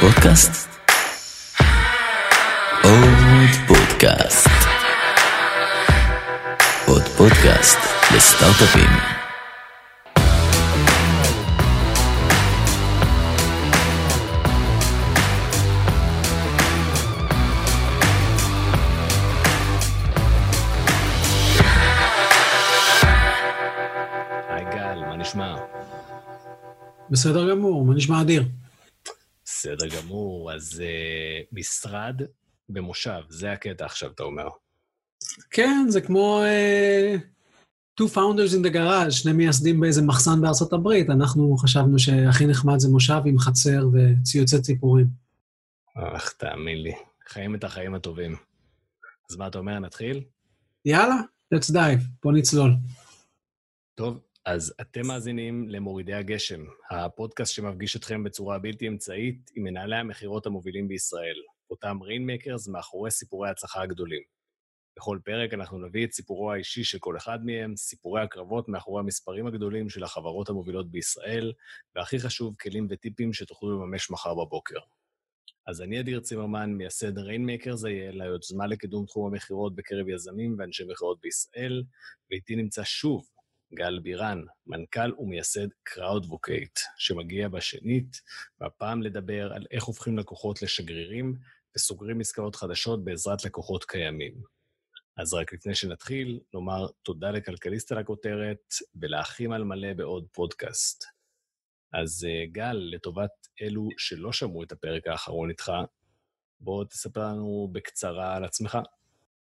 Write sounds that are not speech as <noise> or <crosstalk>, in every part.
פודקאסט? עוד פודקאסט. עוד פודקאסט לסטארט-אפים. היי גל, מה נשמע? בסדר גמור, מה נשמע אדיר? בסדר גמור, אז uh, משרד במושב, זה הקטע עכשיו, אתה אומר. כן, זה כמו uh, two founders in the garage, שני מייסדים באיזה מחסן בארצות הברית. אנחנו חשבנו שהכי נחמד זה מושב עם חצר וציוצי ציפורים. אך, תאמין לי, חיים את החיים הטובים. אז מה אתה אומר, נתחיל? יאללה, let's dive, בוא נצלול. טוב, אז אתם מאזינים למורידי הגשם, הפודקאסט שמפגיש אתכם בצורה בלתי אמצעית עם מנהלי המכירות המובילים בישראל, אותם rainmakers מאחורי סיפורי ההצלחה הגדולים. בכל פרק אנחנו נביא את סיפורו האישי של כל אחד מהם, סיפורי הקרבות מאחורי המספרים הגדולים של החברות המובילות בישראל, והכי חשוב, כלים וטיפים שתוכלו לממש מחר בבוקר. אז אני אדיר צימרמן, מייסד Rainmakers IL, היוזמה לקידום תחום המכירות בקרב יזמים ואנשי מכירות בישראל, ואיתי נמצא שוב גל בירן, מנכ"ל ומייסד Crowdvocate, שמגיע בשנית, והפעם לדבר על איך הופכים לקוחות לשגרירים וסוגרים עסקאות חדשות בעזרת לקוחות קיימים. אז רק לפני שנתחיל, נאמר תודה לכלכליסט על הכותרת, ולאחים על מלא בעוד פודקאסט. אז uh, גל, לטובת אלו שלא שמעו את הפרק האחרון איתך, בוא תספר לנו בקצרה על עצמך.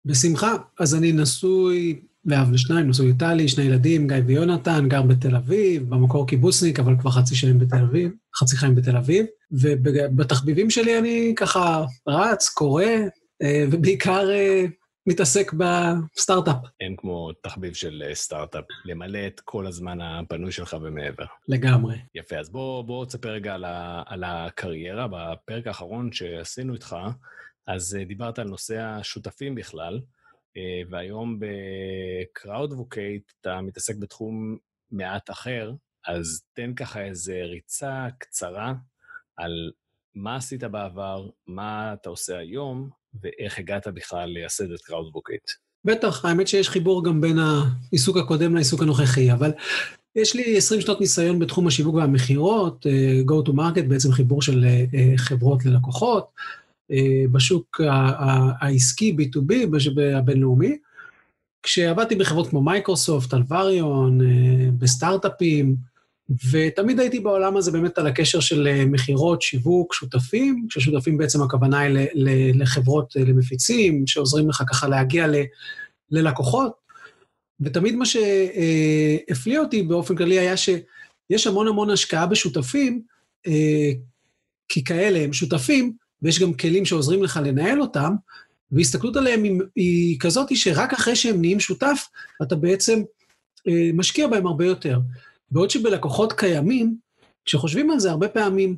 בשמחה. אז אני נשוי ואב לשניים, נשוי איטלי, שני ילדים, גיא ויונתן, גר בתל אביב, במקור קיבוצניק, אבל כבר חצי שנים בתל אביב, חצי חיים בתל אביב. ובתחביבים שלי אני ככה רץ, קורא, אה, ובעיקר אה, מתעסק בסטארט-אפ. אין כמו תחביב של אה, סטארט-אפ, למלא את כל הזמן הפנוי שלך ומעבר. לגמרי. יפה, אז בוא, בוא תספר רגע על, ה, על הקריירה. בפרק האחרון שעשינו איתך, אז דיברת על נושא השותפים בכלל, והיום ב Crowdvocate אתה מתעסק בתחום מעט אחר, אז תן ככה איזה ריצה קצרה על מה עשית בעבר, מה אתה עושה היום, ואיך הגעת בכלל לייסד את Crowdvocate. בטח, האמת שיש חיבור גם בין העיסוק הקודם לעיסוק הנוכחי, אבל יש לי 20 שנות ניסיון בתחום השיווק והמכירות, אה, Go to Market, בעצם חיבור של חברות ללקוחות. בשוק העסקי, B2B, הבינלאומי. כשעבדתי בחברות כמו מייקרוסופט, אלווריון, בסטארט-אפים, ותמיד הייתי בעולם הזה באמת על הקשר של מכירות, שיווק, שותפים, כששותפים בעצם הכוונה היא לחברות, למפיצים, שעוזרים לך ככה להגיע ללקוחות. ותמיד מה שהפליא אותי באופן כללי היה שיש המון המון השקעה בשותפים, כי כאלה הם שותפים, ויש גם כלים שעוזרים לך לנהל אותם, והסתכלות עליהם היא, היא כזאת שרק אחרי שהם נהיים שותף, אתה בעצם אה, משקיע בהם הרבה יותר. בעוד שבלקוחות קיימים, כשחושבים על זה, הרבה פעמים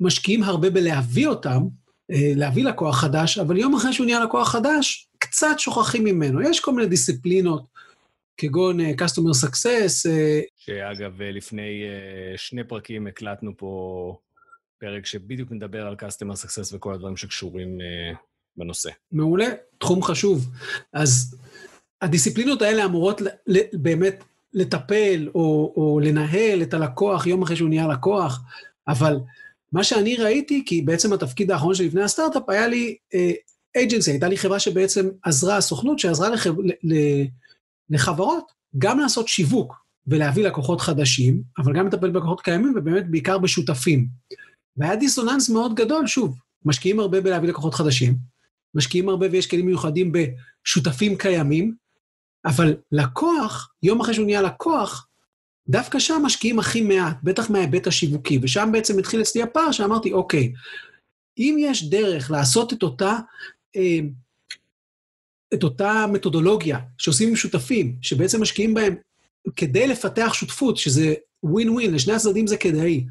משקיעים הרבה בלהביא אותם, אה, להביא לקוח חדש, אבל יום אחרי שהוא נהיה לקוח חדש, קצת שוכחים ממנו. יש כל מיני דיסציפלינות, כגון uh, Customer Success. Uh, שאגב, לפני uh, שני פרקים הקלטנו פה פרק שבדיוק מדבר על Customer Success וכל הדברים שקשורים uh, בנושא. מעולה, תחום חשוב. אז הדיסציפלינות האלה אמורות באמת לטפל או, או לנהל את הלקוח יום אחרי שהוא נהיה לקוח, אבל מה שאני ראיתי, כי בעצם התפקיד האחרון שלי לפני הסטארט-אפ, היה לי אייג'נסי, uh, הייתה לי חברה שבעצם עזרה, הסוכנות שעזרה לחב, לחברות גם לעשות שיווק ולהביא לקוחות חדשים, אבל גם לטפל בלקוחות קיימים ובאמת בעיקר בשותפים. והיה דיסוננס מאוד גדול, שוב, משקיעים הרבה בלהביא לקוחות חדשים, משקיעים הרבה ויש כלים מיוחדים בשותפים קיימים, אבל לקוח, יום אחרי שהוא נהיה לקוח, דווקא שם משקיעים הכי מעט, בטח מההיבט השיווקי, ושם בעצם התחיל אצלי הפער שאמרתי, אוקיי, אם יש דרך לעשות את אותה, אה, את אותה מתודולוגיה שעושים עם שותפים, שבעצם משקיעים בהם כדי לפתח שותפות, שזה ווין ווין, לשני הצדדים זה כדאי,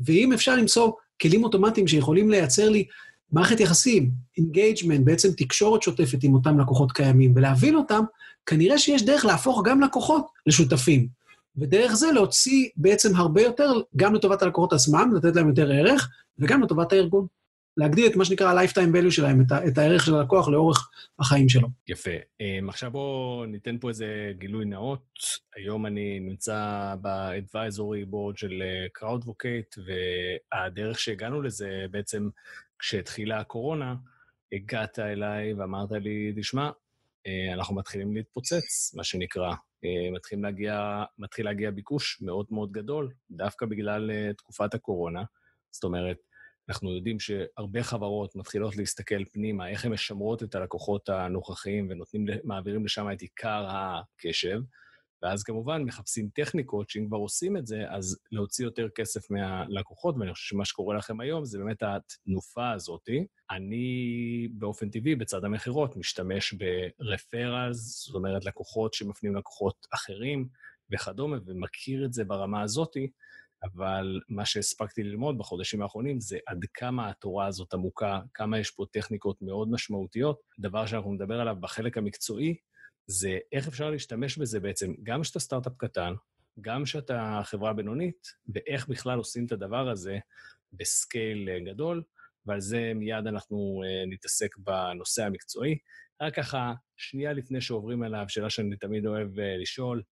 ואם אפשר למצוא כלים אוטומטיים שיכולים לייצר לי מערכת יחסים, engagement, בעצם תקשורת שוטפת עם אותם לקוחות קיימים, ולהבין אותם, כנראה שיש דרך להפוך גם לקוחות לשותפים. ודרך זה להוציא בעצם הרבה יותר, גם לטובת הלקוחות עצמם, לתת להם יותר ערך, וגם לטובת הארגון. להגדיל את מה שנקרא ה-lifetime value שלהם, את, ה- את הערך של הלקוח לאורך החיים שלו. יפה. Um, עכשיו בואו ניתן פה איזה גילוי נאות. היום אני נמצא ב-advisory board של uh, CrowdVocate, והדרך שהגענו לזה בעצם כשהתחילה הקורונה, הגעת אליי ואמרת לי, תשמע, uh, אנחנו מתחילים להתפוצץ, מה שנקרא. Uh, מתחיל להגיע, מתחיל להגיע ביקוש מאוד מאוד גדול, דווקא בגלל תקופת הקורונה. זאת אומרת, אנחנו יודעים שהרבה חברות מתחילות להסתכל פנימה, איך הן משמרות את הלקוחות הנוכחיים ומעבירים לשם את עיקר הקשב, ואז כמובן מחפשים טכניקות שאם כבר עושים את זה, אז להוציא יותר כסף מהלקוחות, ואני חושב שמה שקורה לכם היום זה באמת התנופה הזאתי. אני באופן טבעי, בצד המכירות, משתמש ברפרלס, זאת אומרת לקוחות שמפנים לקוחות אחרים וכדומה, ומכיר את זה ברמה הזאתי. אבל מה שהספקתי ללמוד בחודשים האחרונים זה עד כמה התורה הזאת עמוקה, כמה יש פה טכניקות מאוד משמעותיות. דבר שאנחנו נדבר עליו בחלק המקצועי, זה איך אפשר להשתמש בזה בעצם, גם כשאתה סטארט-אפ קטן, גם כשאתה חברה בינונית, ואיך בכלל עושים את הדבר הזה בסקייל גדול, ועל זה מיד אנחנו uh, נתעסק בנושא המקצועי. רק ככה, שנייה לפני שעוברים אליו, שאלה שאני תמיד אוהב uh, לשאול,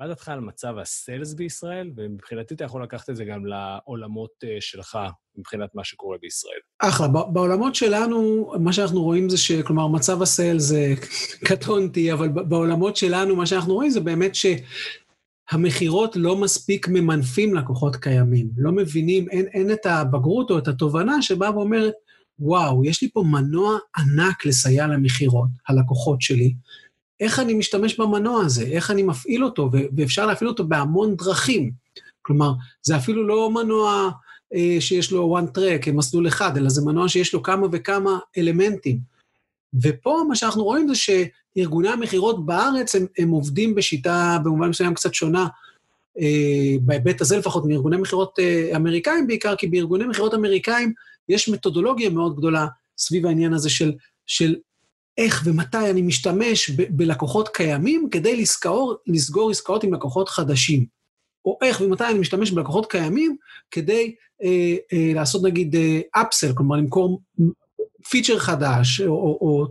מה דעתך על מצב הסיילס בישראל, ומבחינתי אתה יכול לקחת את זה גם לעולמות uh, שלך, מבחינת מה שקורה בישראל. אחלה, בעולמות שלנו, מה שאנחנו רואים זה ש... כלומר, מצב הסיילס זה <laughs> קטונתי, אבל בעולמות שלנו, מה שאנחנו רואים זה באמת שהמכירות לא מספיק ממנפים לקוחות קיימים. לא מבינים, אין, אין את הבגרות או את התובנה שבאה ואומרת, וואו, יש לי פה מנוע ענק לסייע למכירות, הלקוחות שלי. איך אני משתמש במנוע הזה, איך אני מפעיל אותו, ואפשר להפעיל אותו בהמון דרכים. כלומר, זה אפילו לא מנוע אה, שיש לו one track, מסלול אחד, אלא זה מנוע שיש לו כמה וכמה אלמנטים. ופה מה שאנחנו רואים זה שארגוני המכירות בארץ, הם, הם עובדים בשיטה במובן מסוים קצת שונה, אה, בהיבט הזה לפחות מארגוני מכירות אה, אמריקאים בעיקר, כי בארגוני מכירות אמריקאים יש מתודולוגיה מאוד גדולה סביב העניין הזה של, של איך ומתי אני משתמש בלקוחות קיימים כדי לסגור, לסגור עסקאות עם לקוחות חדשים. או איך ומתי אני משתמש בלקוחות קיימים כדי אה, אה, לעשות נגיד אפסל, אה, כלומר למכור פיצ'ר חדש או, או, או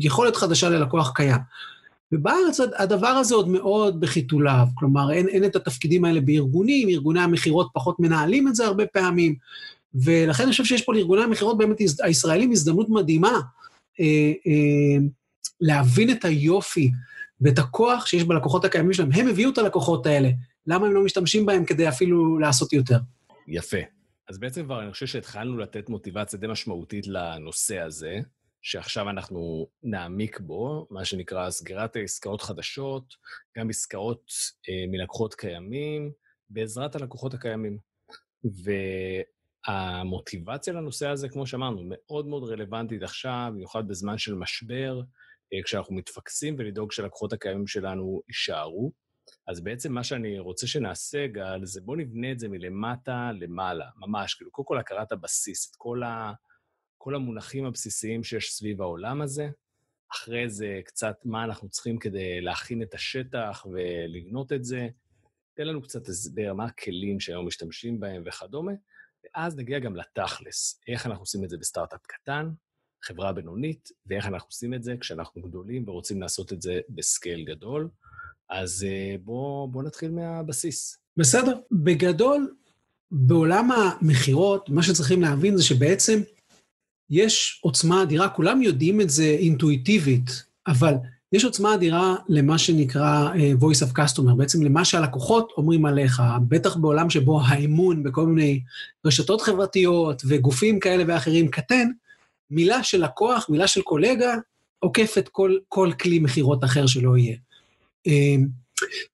יכולת חדשה ללקוח קיים. ובארץ הדבר הזה עוד מאוד בחיתוליו, כלומר אין, אין את התפקידים האלה בארגונים, ארגוני המכירות פחות מנהלים את זה הרבה פעמים, ולכן אני חושב שיש פה לארגוני המכירות באמת הישראלים הזדמנות מדהימה להבין את היופי ואת הכוח שיש בלקוחות הקיימים שלהם. הם הביאו את הלקוחות האלה, למה הם לא משתמשים בהם כדי אפילו לעשות יותר? יפה. אז בעצם כבר אני חושב שהתחלנו לתת מוטיבציה די משמעותית לנושא הזה, שעכשיו אנחנו נעמיק בו, מה שנקרא סגירת עסקאות חדשות, גם עסקאות אה, מלקוחות קיימים, בעזרת הלקוחות הקיימים. והמוטיבציה לנושא הזה, כמו שאמרנו, מאוד מאוד רלוונטית עכשיו, במיוחד בזמן של משבר, אה, כשאנחנו מתפקסים ולדאוג שהלקוחות הקיימים שלנו יישארו. אז בעצם מה שאני רוצה שנעשה, גל, זה בואו נבנה את זה מלמטה למעלה, ממש, כאילו, קודם כל הכרת הבסיס, את כל, ה, כל המונחים הבסיסיים שיש סביב העולם הזה, אחרי זה קצת מה אנחנו צריכים כדי להכין את השטח ולבנות את זה, תן לנו קצת הסבר מה הכלים שהיום משתמשים בהם וכדומה, ואז נגיע גם לתכלס, איך אנחנו עושים את זה בסטארט-אפ קטן, חברה בינונית, ואיך אנחנו עושים את זה כשאנחנו גדולים ורוצים לעשות את זה בסקייל גדול. אז אה, בואו בוא נתחיל מהבסיס. בסדר. בגדול, בעולם המכירות, מה שצריכים להבין זה שבעצם יש עוצמה אדירה, כולם יודעים את זה אינטואיטיבית, אבל יש עוצמה אדירה למה שנקרא uh, voice of customer, בעצם למה שהלקוחות אומרים עליך, בטח בעולם שבו האמון בכל מיני רשתות חברתיות וגופים כאלה ואחרים קטן, מילה של לקוח, מילה של קולגה, עוקפת כל, כל כלי מכירות אחר שלא יהיה. אמ,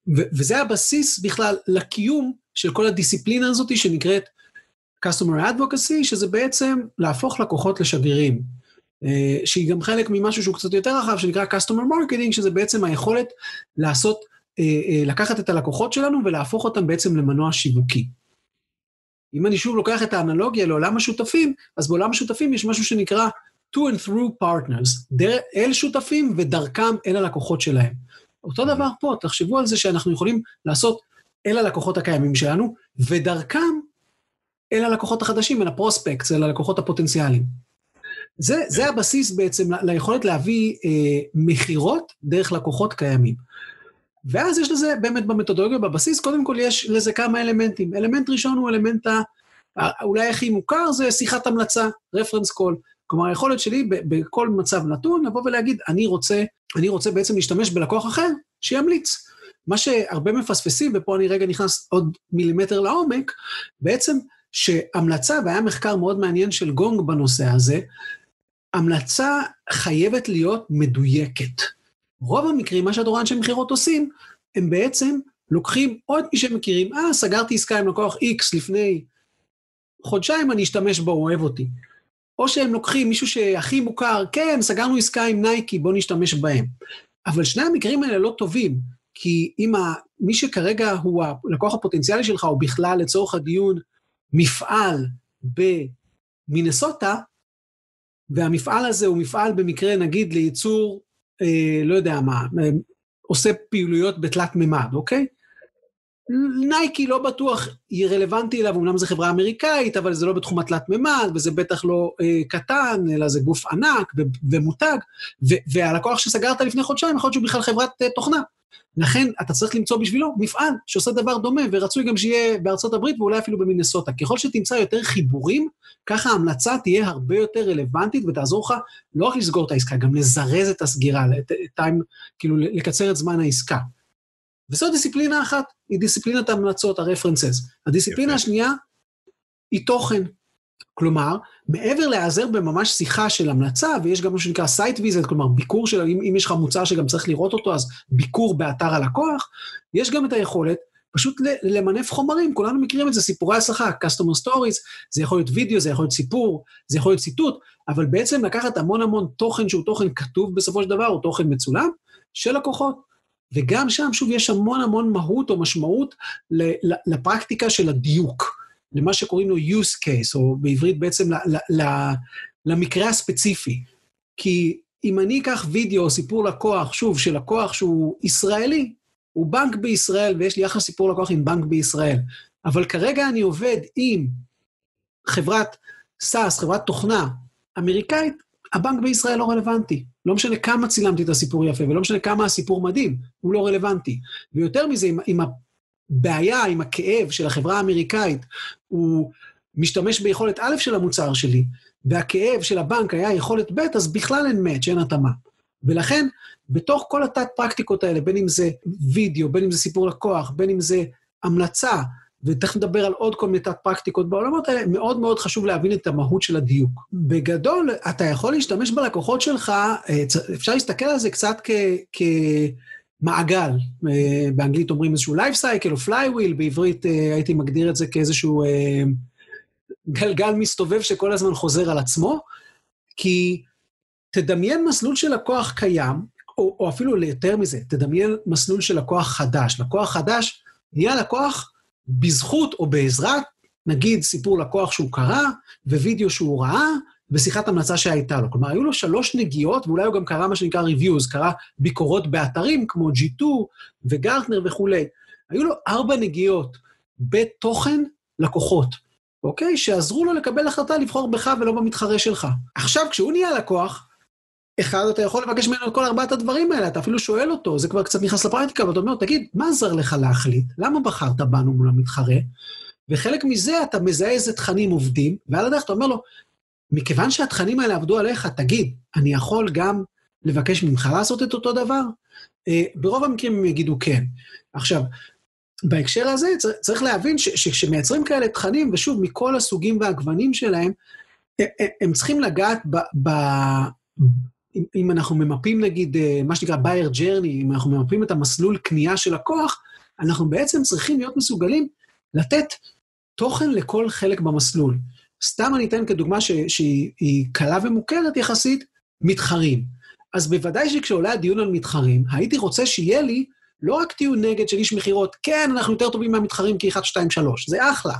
וזה הבסיס בכלל לקיום של כל הדיסציפלינה הזאת שנקראת Customer Advocacy, שזה בעצם להפוך לקוחות לשגרירים, אה, שהיא גם חלק ממשהו שהוא קצת יותר רחב, שנקרא Customer Marketing, שזה בעצם היכולת לעשות, אה, אה, לקחת את הלקוחות שלנו ולהפוך אותם בעצם למנוע שיווקי. אם אני שוב לוקח את האנלוגיה לעולם השותפים, אז בעולם השותפים יש משהו שנקרא to and through partners, אל שותפים ודרכם אל הלקוחות שלהם. אותו דבר פה, תחשבו על זה שאנחנו יכולים לעשות אל הלקוחות הקיימים שלנו, ודרכם אל הלקוחות החדשים, אל ה prospect, אל הלקוחות הפוטנציאליים. זה, זה הבסיס בעצם ליכולת להביא אה, מכירות דרך לקוחות קיימים. ואז יש לזה באמת במתודולוגיה, בבסיס, קודם כל יש לזה כמה אלמנטים. אלמנט ראשון הוא אלמנט ה... אולי הכי מוכר זה שיחת המלצה, reference call. כלומר, היכולת שלי בכל מצב נתון לבוא ולהגיד, אני רוצה, אני רוצה בעצם להשתמש בלקוח אחר שימליץ. מה שהרבה מפספסים, ופה אני רגע נכנס עוד מילימטר לעומק, בעצם שהמלצה, והיה מחקר מאוד מעניין של גונג בנושא הזה, המלצה חייבת להיות מדויקת. רוב המקרים, מה שהדורן של מכירות עושים, הם בעצם לוקחים עוד מי שמכירים, אה, סגרתי עסקה עם לקוח X לפני חודשיים, אני אשתמש בו, אוהב אותי. או שהם לוקחים מישהו שהכי מוכר, כן, סגרנו עסקה עם נייקי, בוא נשתמש בהם. אבל שני המקרים האלה לא טובים, כי אם ה... מי שכרגע הוא הלקוח הפוטנציאלי שלך, הוא בכלל, לצורך הדיון, מפעל במינסוטה, והמפעל הזה הוא מפעל במקרה, נגיד, לייצור, אה, לא יודע מה, אה, עושה פעילויות בתלת מימד, אוקיי? נייקי לא בטוח יהיה רלוונטי אליו, אמנם זו חברה אמריקאית, אבל זה לא בתחום התלת מימד, וזה בטח לא אה, קטן, אלא זה גוף ענק ו- ומותג, ו- והלקוח שסגרת לפני חודשיים, יכול להיות שהוא בכלל חברת אה, תוכנה. לכן אתה צריך למצוא בשבילו מפעל שעושה דבר דומה, ורצוי גם שיהיה בארצות הברית ואולי אפילו במינסוטה. ככל שתמצא יותר חיבורים, ככה ההמלצה תהיה הרבה יותר רלוונטית ותעזור לך לא רק לסגור את העסקה, גם לזרז את הסגירה, את, טיים, כאילו לקצר את זמן העסקה. וזו דיסציפלינה אחת, היא דיסציפלינת ההמלצות, הרפרנסס. הדיסציפלינה יפה. השנייה היא תוכן. כלומר, מעבר להיעזר בממש שיחה של המלצה, ויש גם מה שנקרא site visit, כלומר ביקור של, אם, אם יש לך מוצר שגם צריך לראות אותו, אז ביקור באתר הלקוח, יש גם את היכולת פשוט למנף חומרים, כולנו מכירים את זה, סיפורי הצלחה, customer stories, זה יכול להיות וידאו, זה יכול להיות סיפור, זה יכול להיות ציטוט, אבל בעצם לקחת המון המון תוכן שהוא תוכן כתוב בסופו של דבר, הוא תוכן מצולם, של לקוחות. וגם שם, שוב, יש המון המון מהות או משמעות לפרקטיקה של הדיוק. למה שקוראים לו use case, או בעברית בעצם ל, ל, ל, למקרה הספציפי. כי אם אני אקח וידאו או סיפור לקוח, שוב, של לקוח שהוא ישראלי, הוא בנק בישראל, ויש לי יחס סיפור לקוח עם בנק בישראל, אבל כרגע אני עובד עם חברת SaaS, חברת תוכנה אמריקאית, הבנק בישראל לא רלוונטי. לא משנה כמה צילמתי את הסיפור יפה, ולא משנה כמה הסיפור מדהים, הוא לא רלוונטי. ויותר מזה, אם, אם הבעיה עם הכאב של החברה האמריקאית, הוא משתמש ביכולת א' של המוצר שלי, והכאב של הבנק היה יכולת ב', אז בכלל אין מאץ', אין התאמה. ולכן, בתוך כל התת-פרקטיקות האלה, בין אם זה וידאו, בין אם זה סיפור לקוח, בין אם זה המלצה, ותכף נדבר על עוד כל מיני תת-פרקטיקות בעולמות האלה, מאוד מאוד חשוב להבין את המהות של הדיוק. בגדול, אתה יכול להשתמש בלקוחות שלך, אה, אפשר להסתכל על זה קצת כ... כ מעגל, אה, באנגלית אומרים איזשהו life cycle או flywheel, בעברית אה, הייתי מגדיר את זה כאיזשהו אה, גלגל מסתובב שכל הזמן חוזר על עצמו, כי תדמיין מסלול של לקוח קיים, או, או אפילו ליותר מזה, תדמיין מסלול של לקוח חדש. לקוח חדש נהיה לקוח בזכות או בעזרת, נגיד סיפור לקוח שהוא קרא, ווידאו שהוא ראה, בשיחת המלצה שהייתה לו. כלומר, היו לו שלוש נגיעות, ואולי הוא גם קרא מה שנקרא reviews, קרא ביקורות באתרים כמו G2 וגרטנר וכולי. היו לו ארבע נגיעות בתוכן לקוחות, אוקיי? שעזרו לו לקבל החלטה לבחור בך ולא במתחרה שלך. עכשיו, כשהוא נהיה לקוח, אחד, אתה יכול לבקש ממנו את כל ארבעת הדברים האלה, אתה אפילו שואל אותו, זה כבר קצת נכנס לפרקטיקה, ואתה אומר, תגיד, מה עזר לך להחליט? למה בחרת בנו מול המתחרה? וחלק מזה אתה מזהה איזה תכנים עובדים, ועל הדרך אתה אומר לו, מכיוון שהתכנים האלה עבדו עליך, תגיד, אני יכול גם לבקש ממך לעשות את אותו דבר? אה, ברוב המקרים הם יגידו כן. עכשיו, בהקשר הזה צריך להבין שכשמייצרים כאלה תכנים, ושוב, מכל הסוגים והגוונים שלהם, אה, אה, הם צריכים לגעת ב... ב אם אנחנו ממפים נגיד, מה שנקרא בייר ג'רני, אם אנחנו ממפים את המסלול קנייה של לקוח, אנחנו בעצם צריכים להיות מסוגלים לתת תוכן לכל חלק במסלול. סתם אני אתן כדוגמה ש, שהיא קלה ומוכרת יחסית, מתחרים. אז בוודאי שכשעולה הדיון על מתחרים, הייתי רוצה שיהיה לי לא רק טיעון נגד של איש מכירות, כן, אנחנו יותר טובים מהמתחרים כי 1, 2, 3, זה אחלה.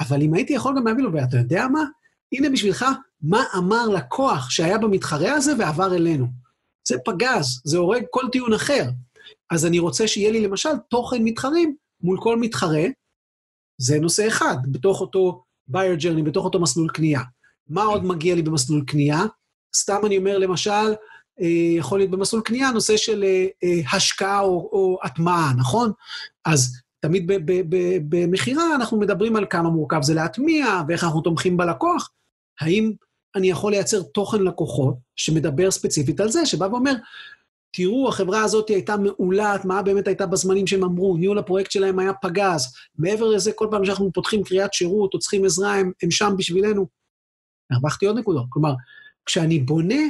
אבל אם הייתי יכול גם להביא לו, ואתה יודע מה? הנה בשבילך, מה אמר לקוח שהיה במתחרה הזה ועבר אלינו. זה פגז, זה הורג כל טיעון אחר. אז אני רוצה שיהיה לי למשל תוכן מתחרים מול כל מתחרה, זה נושא אחד, בתוך אותו buyer journey, בתוך אותו מסלול קנייה. מה עוד מגיע לי במסלול קנייה? סתם אני אומר, למשל, אה, יכול להיות במסלול קנייה נושא של אה, אה, השקעה או, או הטמעה, נכון? אז תמיד במכירה אנחנו מדברים על כמה מורכב זה להטמיע ואיך אנחנו תומכים בלקוח. האם אני יכול לייצר תוכן לקוחות שמדבר ספציפית על זה, שבא ואומר, תראו, החברה הזאת הייתה מעולה, מה באמת הייתה בזמנים שהם אמרו, ניהול הפרויקט שלהם היה פגז. מעבר לזה, כל פעם שאנחנו פותחים קריאת שירות או צריכים עזרה, הם, הם שם בשבילנו. הרווחתי עוד נקודות. כלומר, כשאני בונה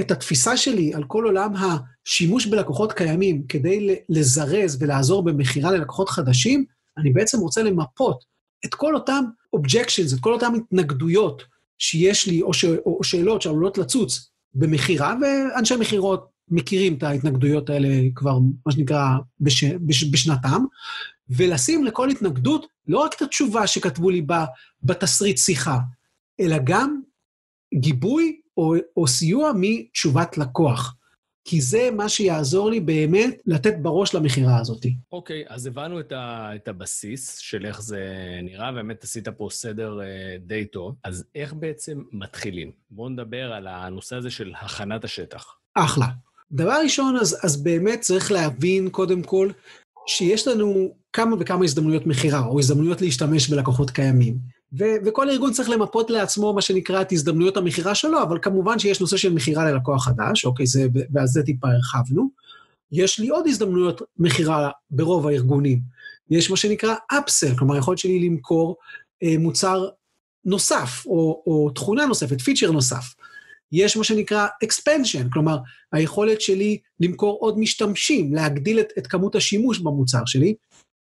את התפיסה שלי על כל עולם השימוש בלקוחות קיימים כדי לזרז ולעזור במכירה ללקוחות חדשים, אני בעצם רוצה למפות את כל אותם objections, את כל אותן התנגדויות שיש לי, או, ש, או שאלות שעלולות לצוץ במכירה, ואנשי מכירות מכירים את ההתנגדויות האלה כבר, מה שנקרא, בש, בש, בשנתם, ולשים לכל התנגדות לא רק את התשובה שכתבו לי בתסריט שיחה, אלא גם גיבוי או, או סיוע מתשובת לקוח. כי זה מה שיעזור לי באמת לתת בראש למכירה הזאת. אוקיי, okay, אז הבנו את, ה, את הבסיס של איך זה נראה, באמת עשית פה סדר uh, די טוב. אז איך בעצם מתחילים? בואו נדבר על הנושא הזה של הכנת השטח. אחלה. דבר ראשון, אז, אז באמת צריך להבין קודם כל שיש לנו כמה וכמה הזדמנויות מכירה, או הזדמנויות להשתמש בלקוחות קיימים. ו- וכל ארגון צריך למפות לעצמו מה שנקרא את הזדמנויות המכירה שלו, אבל כמובן שיש נושא של מכירה ללקוח חדש, אוקיי, זה, ועל זה טיפה הרחבנו. יש לי עוד הזדמנויות מכירה ברוב הארגונים. יש מה שנקרא אפסל, כלומר, היכולת שלי למכור אה, מוצר נוסף, או, או תכונה נוספת, פיצ'ר נוסף. יש מה שנקרא expansion, כלומר, היכולת שלי למכור עוד משתמשים, להגדיל את, את כמות השימוש במוצר שלי.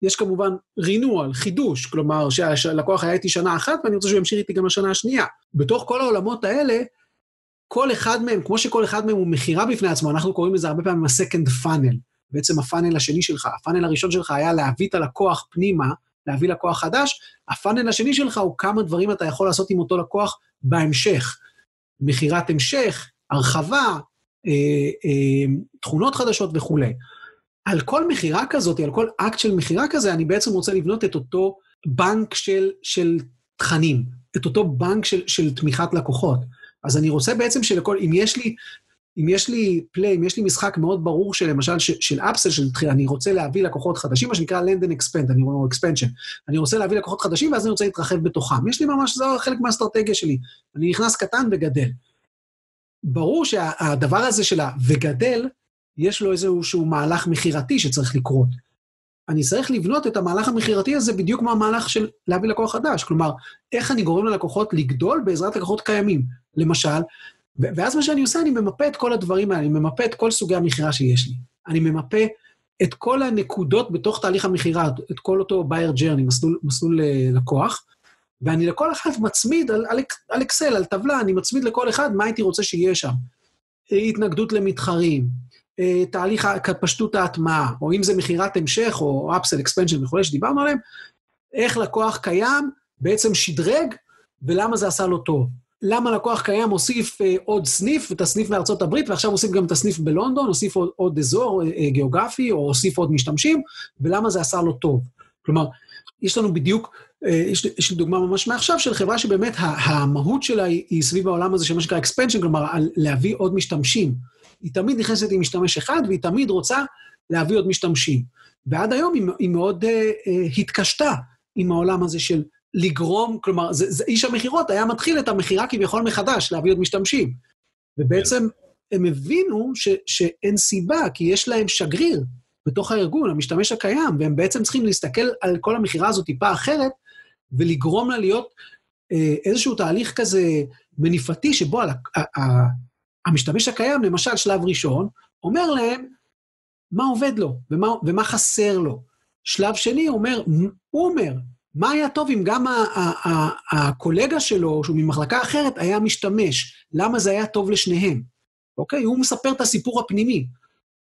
יש כמובן רינואל, חידוש, כלומר שהלקוח היה איתי שנה אחת ואני רוצה שהוא ימשיך איתי גם לשנה השנייה. בתוך כל העולמות האלה, כל אחד מהם, כמו שכל אחד מהם הוא מכירה בפני עצמו, אנחנו קוראים לזה הרבה פעמים ה-second funnel, בעצם הפאנל השני שלך. הפאנל הראשון שלך היה להביא את הלקוח פנימה, להביא לקוח חדש, הפאנל השני שלך הוא כמה דברים אתה יכול לעשות עם אותו לקוח בהמשך. מכירת המשך, הרחבה, אה, אה, תכונות חדשות וכולי. על כל מכירה כזאת, על כל אקט של מכירה כזה, אני בעצם רוצה לבנות את אותו בנק של, של תכנים, את אותו בנק של, של תמיכת לקוחות. אז אני רוצה בעצם שלכל, אם יש לי, אם יש לי פליי, אם יש לי משחק מאוד ברור של למשל של, של אפסל, של תחילה, אני רוצה להביא לקוחות חדשים, מה שנקרא land and expand, אני אומר expansion. אני רוצה להביא לקוחות חדשים ואז אני רוצה להתרחב בתוכם. יש לי ממש, זה חלק מהאסטרטגיה שלי. אני נכנס קטן וגדל. ברור שהדבר הזה של ה"וגדל", יש לו איזשהו מהלך מכירתי שצריך לקרות. אני צריך לבנות את המהלך המכירתי הזה בדיוק כמו המהלך של להביא לקוח חדש. כלומר, איך אני גורם ללקוחות לגדול בעזרת לקוחות קיימים. למשל, ואז מה שאני עושה, אני ממפה את כל הדברים האלה, אני ממפה את כל סוגי המכירה שיש לי. אני ממפה את כל הנקודות בתוך תהליך המכירה, את כל אותו בייר ג'רני, מסלול, מסלול uh, לקוח, ואני לכל אחד מצמיד על, על, על אקסל, על טבלה, אני מצמיד לכל אחד מה הייתי רוצה שיהיה שם. התנגדות למתחרים, אה, תהליך פשטות ההטמעה, או אם זה מכירת המשך, או אפסל אקספנשן וכולי, שדיברנו עליהם, איך לקוח קיים בעצם שדרג, ולמה זה עשה לו טוב. למה לקוח קיים הוסיף אה, עוד סניף, את הסניף מארצות הברית, ועכשיו הוסיף גם את הסניף בלונדון, הוסיף עוד, עוד אזור אה, גיאוגרפי, או הוסיף עוד משתמשים, ולמה זה עשה לו טוב. כלומר, יש לנו בדיוק, אה, יש, יש לי דוגמה ממש מעכשיו של חברה שבאמת המהות שלה היא, היא סביב העולם הזה של מה שנקרא expansion, כלומר, להביא עוד משתמשים. היא תמיד נכנסת עם משתמש אחד, והיא תמיד רוצה להביא עוד משתמשים. ועד היום היא, היא מאוד uh, uh, התקשתה עם העולם הזה של לגרום, כלומר, זה, זה, איש המכירות היה מתחיל את המכירה כביכול מחדש, להביא עוד משתמשים. ובעצם הם הבינו ש, שאין סיבה, כי יש להם שגריר בתוך הארגון, המשתמש הקיים, והם בעצם צריכים להסתכל על כל המכירה הזאת טיפה אחרת, ולגרום לה להיות אה, איזשהו תהליך כזה מניפתי, שבו על, ה, ה, המשתמש הקיים, למשל, שלב ראשון, אומר להם מה עובד לו ומה, ומה חסר לו. שלב שני אומר, הוא אומר, מה היה טוב אם גם הקולגה שלו, שהוא ממחלקה אחרת, היה משתמש? למה זה היה טוב לשניהם? אוקיי? הוא מספר את הסיפור הפנימי.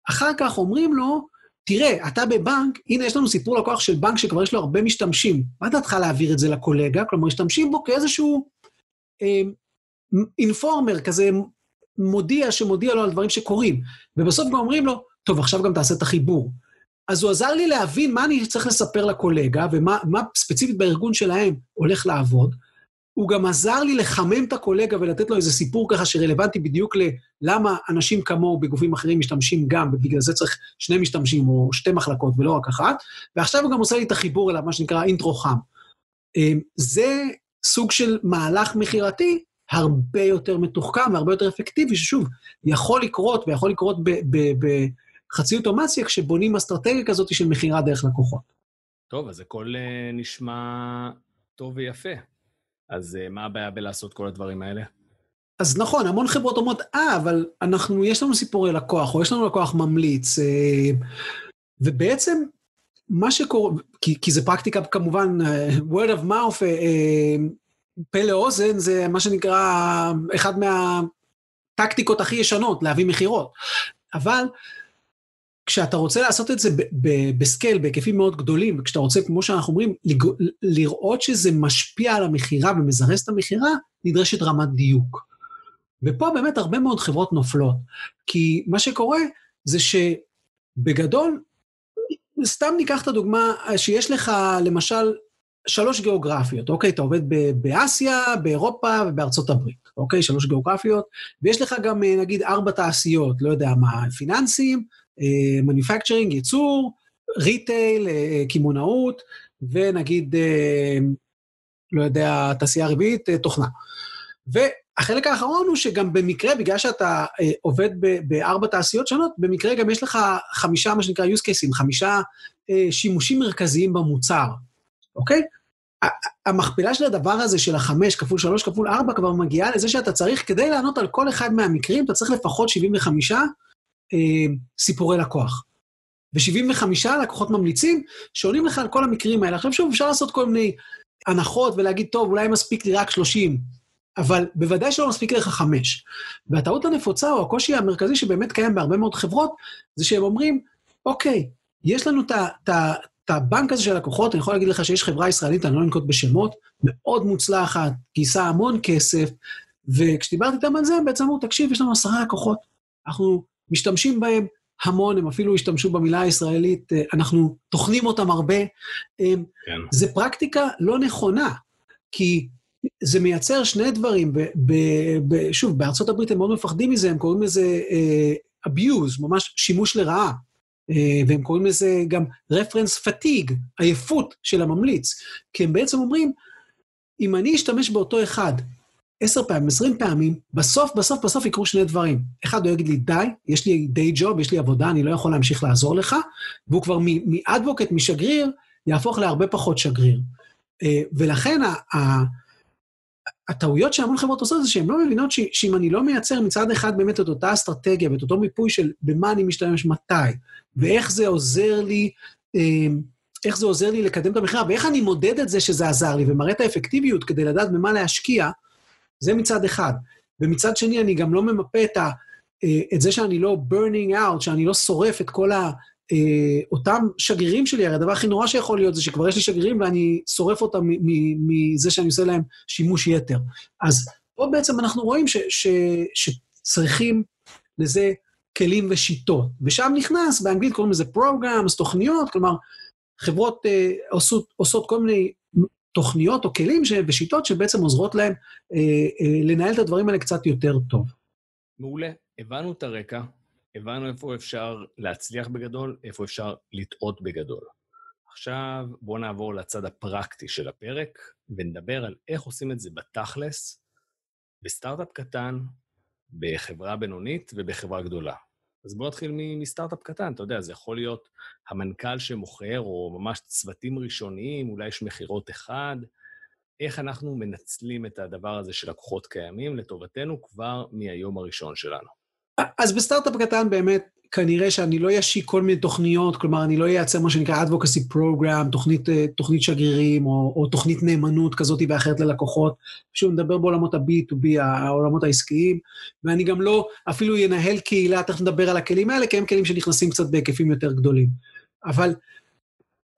אחר כך אומרים לו, תראה, אתה בבנק, הנה יש לנו סיפור לקוח של בנק שכבר יש לו הרבה משתמשים. מה דעתך להעביר את זה לקולגה? כלומר, משתמשים בו כאיזשהו אה, אינפורמר, כזה מודיע שמודיע לו על דברים שקורים. ובסוף גם אומרים לו, טוב, עכשיו גם תעשה את החיבור. אז הוא עזר לי להבין מה אני צריך לספר לקולגה, ומה מה ספציפית בארגון שלהם הולך לעבוד. הוא גם עזר לי לחמם את הקולגה ולתת לו איזה סיפור ככה שרלוונטי בדיוק ללמה אנשים כמוהו בגופים אחרים משתמשים גם, ובגלל זה צריך שני משתמשים או שתי מחלקות ולא רק אחת. ועכשיו הוא גם עושה לי את החיבור אליו, מה שנקרא אינטרו חם. אמ, זה סוג של מהלך מכירתי הרבה יותר מתוחכם והרבה יותר אפקטיבי, ששוב, יכול לקרות ויכול לקרות בחצי אוטומציה כשבונים אסטרטגיה כזאת של מכירה דרך לקוחות. טוב, אז הכל אה, נשמע טוב ויפה. אז אה, מה הבעיה בלעשות כל הדברים האלה? אז נכון, המון חברות אומרות, אה, אבל אנחנו, יש לנו סיפורי לקוח, או יש לנו לקוח ממליץ, אה, ובעצם מה שקורה, כי, כי זה פרקטיקה כמובן, word of mouth, פה לאוזן, זה מה שנקרא אחד מהטקטיקות הכי ישנות, להביא מכירות. אבל כשאתה רוצה לעשות את זה בסקייל, בהיקפים מאוד גדולים, וכשאתה רוצה, כמו שאנחנו אומרים, לראות שזה משפיע על המכירה ומזרז את המכירה, נדרשת רמת דיוק. ופה באמת הרבה מאוד חברות נופלות, כי מה שקורה זה שבגדול, סתם ניקח את הדוגמה שיש לך, למשל, שלוש גיאוגרפיות, אוקיי? אתה עובד באסיה, באירופה ובארצות הברית, אוקיי? שלוש גיאוגרפיות, ויש לך גם, נגיד, ארבע תעשיות, לא יודע מה, פיננסים, manufacturing, ייצור, retail, קמעונאות, ונגיד, לא יודע, תעשייה רביעית, תוכנה. והחלק האחרון הוא שגם במקרה, בגלל שאתה עובד בארבע תעשיות שונות, במקרה גם יש לך חמישה, מה שנקרא use cases, חמישה שימושים מרכזיים במוצר, אוקיי? המכפלה של הדבר הזה, של החמש כפול שלוש כפול ארבע, כבר מגיעה לזה שאתה צריך, כדי לענות על כל אחד מהמקרים, אתה צריך לפחות 75 אה, סיפורי לקוח. ו-75 לקוחות ממליצים שעונים לך על כל המקרים האלה. עכשיו שוב, אפשר לעשות כל מיני הנחות ולהגיד, טוב, אולי מספיק לי רק 30, אבל בוודאי שלא מספיק לך חמש. והטעות הנפוצה, או הקושי המרכזי שבאמת קיים בהרבה מאוד חברות, זה שהם אומרים, אוקיי, יש לנו את הבנק הזה של לקוחות, אני יכול להגיד לך שיש חברה ישראלית, אני לא אנקוט בשמות, מאוד מוצלחת, גייסה המון כסף, וכשדיברתי איתם על זה, הם בעצם אמרו, תקשיב, יש לנו עשרה לקוחות, אנחנו משתמשים בהם המון, הם אפילו השתמשו במילה הישראלית, אה, אנחנו טוחנים אותם הרבה. אה, כן. זה פרקטיקה לא נכונה, כי זה מייצר שני דברים, ב, ב, ב, שוב, בארצות הברית הם מאוד מפחדים מזה, הם קוראים לזה uh, abuse, ממש שימוש לרעה. Uh, והם קוראים לזה גם reference fatigue, עייפות של הממליץ. כי הם בעצם אומרים, אם אני אשתמש באותו אחד עשר פעמים, עשרים פעמים, בסוף, בסוף, בסוף יקרו שני דברים. אחד, הוא יגיד לי, די, יש לי די ג'וב, יש לי עבודה, אני לא יכול להמשיך לעזור לך, והוא כבר מאדבוקט, משגריר, יהפוך להרבה פחות שגריר. אה, ולכן הטעויות שהמון חברות עושות זה שהן לא מבינות שאם אני לא מייצר מצד אחד באמת את אותה אסטרטגיה ואת אותו מיפוי של במה אני משתמש מתי, ואיך זה עוזר לי, אה, איך זה עוזר לי לקדם את המכירה, ואיך אני מודד את זה שזה עזר לי, ומראה את האפקטיביות כדי לדעת במה להשקיע, זה מצד אחד. ומצד שני, אני גם לא ממפה את, ה, אה, את זה שאני לא burning out, שאני לא שורף את כל ה... אה, אותם שגרירים שלי, הרי הדבר הכי נורא שיכול להיות זה שכבר יש לי שגרירים ואני שורף אותם מזה שאני עושה להם שימוש יתר. אז פה בעצם אנחנו רואים ש, ש, שצריכים לזה כלים ושיטות. ושם נכנס, באנגלית קוראים לזה programs, תוכניות, כלומר, חברות אה, עושות, עושות כל מיני תוכניות או כלים ש... ושיטות שבעצם עוזרות להם אה, אה, לנהל את הדברים האלה קצת יותר טוב. מעולה. הבנו את הרקע, הבנו איפה אפשר להצליח בגדול, איפה אפשר לטעות בגדול. עכשיו בואו נעבור לצד הפרקטי של הפרק, ונדבר על איך עושים את זה בתכלס, בסטארט-אפ קטן, בחברה בינונית ובחברה גדולה. אז בואו נתחיל מסטארט-אפ קטן, אתה יודע, זה יכול להיות המנכ"ל שמוכר, או ממש צוותים ראשוניים, אולי יש מכירות אחד. איך אנחנו מנצלים את הדבר הזה של לקוחות קיימים לטובתנו כבר מהיום הראשון שלנו. אז בסטארט-אפ קטן באמת, כנראה שאני לא אשיק כל מיני תוכניות, כלומר, אני לא אייצר מה שנקרא advocacy program, תוכנית, אה, תוכנית שגרירים, או, או תוכנית נאמנות כזאת ואחרת ללקוחות. שוב, נדבר בעולמות ה-B2B, העולמות העסקיים, ואני גם לא אפילו ינהל קהילה, תכף נדבר על הכלים האלה, כי הם כלים שנכנסים קצת בהיקפים יותר גדולים. אבל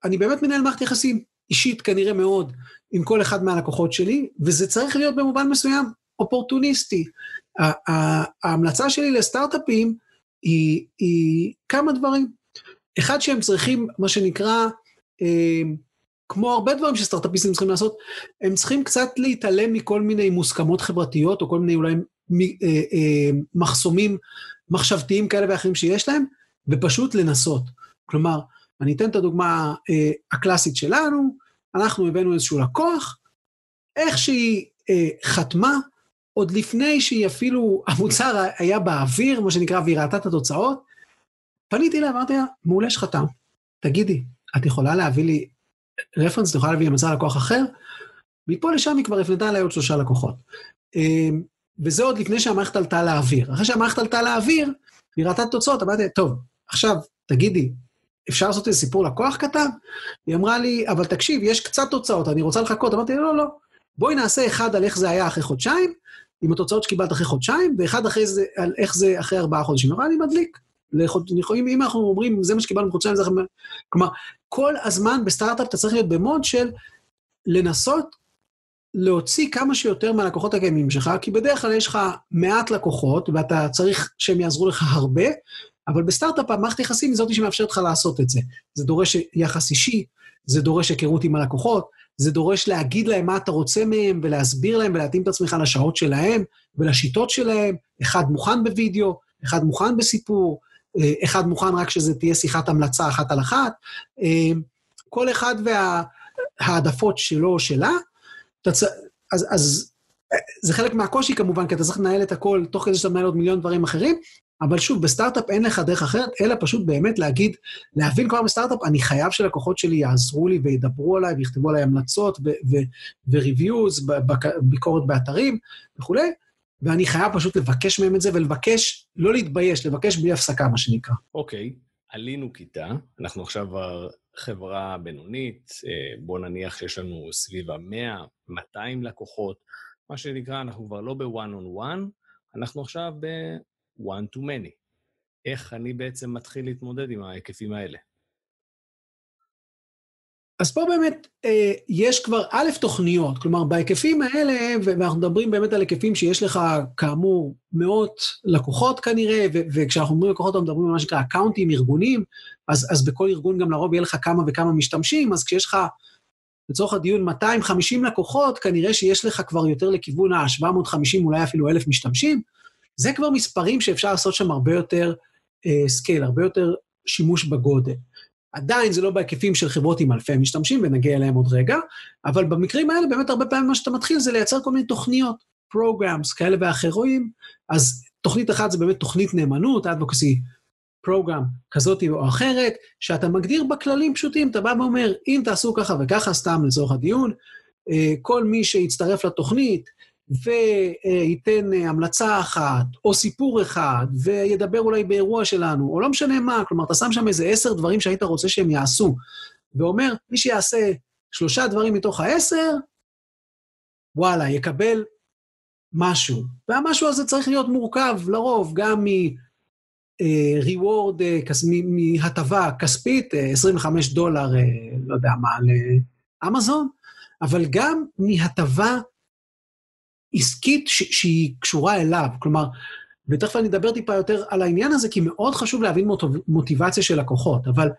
אני באמת מנהל מערכת יחסים אישית כנראה מאוד עם כל אחד מהלקוחות שלי, וזה צריך להיות במובן מסוים אופורטוניסטי. ההמלצה שלי לסטארט-אפים, היא, היא כמה דברים. אחד שהם צריכים, מה שנקרא, אה, כמו הרבה דברים שסטארט-אפיסטים צריכים לעשות, הם צריכים קצת להתעלם מכל מיני מוסכמות חברתיות, או כל מיני אולי אה, אה, מחסומים מחשבתיים כאלה ואחרים שיש להם, ופשוט לנסות. כלומר, אני אתן את הדוגמה אה, הקלאסית שלנו, אנחנו הבאנו איזשהו לקוח, איך שהיא אה, חתמה, עוד לפני שהיא אפילו, המוצר היה באוויר, מה שנקרא, והיא ראתה את התוצאות, פניתי אליה, אמרתי לה, מעולה שחתם. תגידי, את יכולה להביא לי רפרנס, את יכולה להביא לי מצא לקוח אחר? מפה לשם היא כבר הפנתה אליי עוד שלושה לקוחות. אמ, וזה עוד לפני שהמערכת עלתה לאוויר. אחרי שהמערכת עלתה לאוויר, היא ראתה את התוצאות, אמרתי, טוב, עכשיו, תגידי, אפשר לעשות איזה סיפור לקוח קטן? היא אמרה לי, אבל תקשיב, יש קצת תוצאות, אני רוצה לחכות. אמרתי, לא, לא, בואי נעשה אחד על איך זה היה אחרי חודשיים, עם התוצאות שקיבלת אחרי חודשיים, ואחד אחרי זה, על איך זה אחרי ארבעה חודשים. אמרה, אני מדליק. יכולים, אם אנחנו אומרים, זה מה שקיבלנו בחודשיים, זה... כלומר, כל הזמן בסטארט-אפ אתה צריך להיות במוד של לנסות להוציא כמה שיותר מהלקוחות הקיימים שלך, כי בדרך כלל יש לך מעט לקוחות, ואתה צריך שהם יעזרו לך הרבה, אבל בסטארט-אפ המערכת יחסים היא זאת שמאפשרת לך לעשות את זה. זה דורש יחס אישי, זה דורש היכרות עם הלקוחות, זה דורש להגיד להם מה אתה רוצה מהם, ולהסביר להם ולהתאים את עצמך לשעות שלהם ולשיטות שלהם. אחד מוכן בווידאו, אחד מוכן בסיפור, אה, אחד מוכן רק שזה תהיה שיחת המלצה אחת על אחת. אה, כל אחד וההעדפות שלו או שלה. תצ... אז, אז אה, זה חלק מהקושי כמובן, כי אתה צריך לנהל את הכל תוך כדי שאתה מנהל עוד מיליון דברים אחרים, אבל שוב, בסטארט-אפ אין לך דרך אחרת, אלא פשוט באמת להגיד, להבין כבר בסטארט-אפ, אני חייב שלקוחות שלי יעזרו לי וידברו עליי ויכתבו עליי המלצות ו-reviews, ביקורת באתרים וכולי, ואני חייב פשוט לבקש מהם את זה ולבקש, לא להתבייש, לבקש בלי הפסקה, מה שנקרא. אוקיי, okay. עלינו כיתה, אנחנו עכשיו חברה בינונית, אה, בוא נניח שיש לנו סביב ה-100, 200 לקוחות, מה שנקרא, אנחנו כבר לא ב-one on one, אנחנו עכשיו ב-one to many. איך אני בעצם מתחיל להתמודד עם ההיקפים האלה? אז פה באמת אה, יש כבר א', תוכניות, כלומר בהיקפים האלה, ואנחנו מדברים באמת על היקפים שיש לך כאמור מאות לקוחות כנראה, ו- וכשאנחנו אומרים לקוחות אנחנו מדברים על מה שנקרא accountים, ארגונים, אז, אז בכל ארגון גם לרוב יהיה לך כמה וכמה משתמשים, אז כשיש לך לצורך הדיון 250 לקוחות, כנראה שיש לך כבר יותר לכיוון ה-750, אולי אפילו 1,000 משתמשים, זה כבר מספרים שאפשר לעשות שם הרבה יותר scale, אה, הרבה יותר שימוש בגודל. עדיין זה לא בהיקפים של חברות עם אלפי משתמשים, ונגיע אליהם עוד רגע, אבל במקרים האלה באמת הרבה פעמים מה שאתה מתחיל זה לייצר כל מיני תוכניות, programs כאלה ואחרים, אז תוכנית אחת זה באמת תוכנית נאמנות, advocacy program כזאת או אחרת, שאתה מגדיר בכללים פשוטים, אתה בא ואומר, אם תעשו ככה וככה, סתם לצורך הדיון, אה, כל מי שיצטרף לתוכנית, וייתן אה, המלצה אחת, או סיפור אחד, וידבר אולי באירוע שלנו, או לא משנה מה, כלומר, אתה שם שם איזה עשר דברים שהיית רוצה שהם יעשו, ואומר, מי שיעשה שלושה דברים מתוך העשר, וואלה, יקבל משהו. והמשהו הזה צריך להיות מורכב, לרוב, גם מ-reward, אה, מהטבה כספית, 25 אה, דולר, לא יודע מה, לאמזון, אבל גם מהטבה עסקית ש- שהיא קשורה אליו. כלומר, ותכף אני אדבר טיפה יותר על העניין הזה, כי מאוד חשוב להבין מוטיבציה של לקוחות, אבל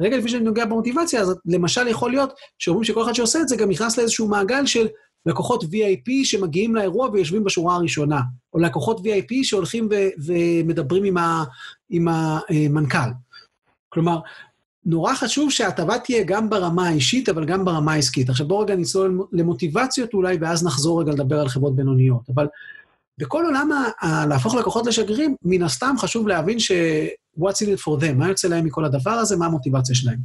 רגע לפני שאני נוגע במוטיבציה, אז למשל יכול להיות שאומרים שכל אחד שעושה את זה גם נכנס לאיזשהו מעגל של לקוחות VIP שמגיעים לאירוע ויושבים בשורה הראשונה, או לקוחות VIP שהולכים ו- ומדברים עם, ה- עם המנכ"ל. כלומר, נורא חשוב שההטבה תהיה גם ברמה האישית, אבל גם ברמה העסקית. עכשיו בואו רגע נצלול למוטיבציות אולי, ואז נחזור רגע לדבר על חברות בינוניות. אבל בכל עולם ה- להפוך לקוחות לשגרירים, מן הסתם חשוב להבין ש- what's in it for them, מה יוצא להם מכל הדבר הזה, מה המוטיבציה שלהם.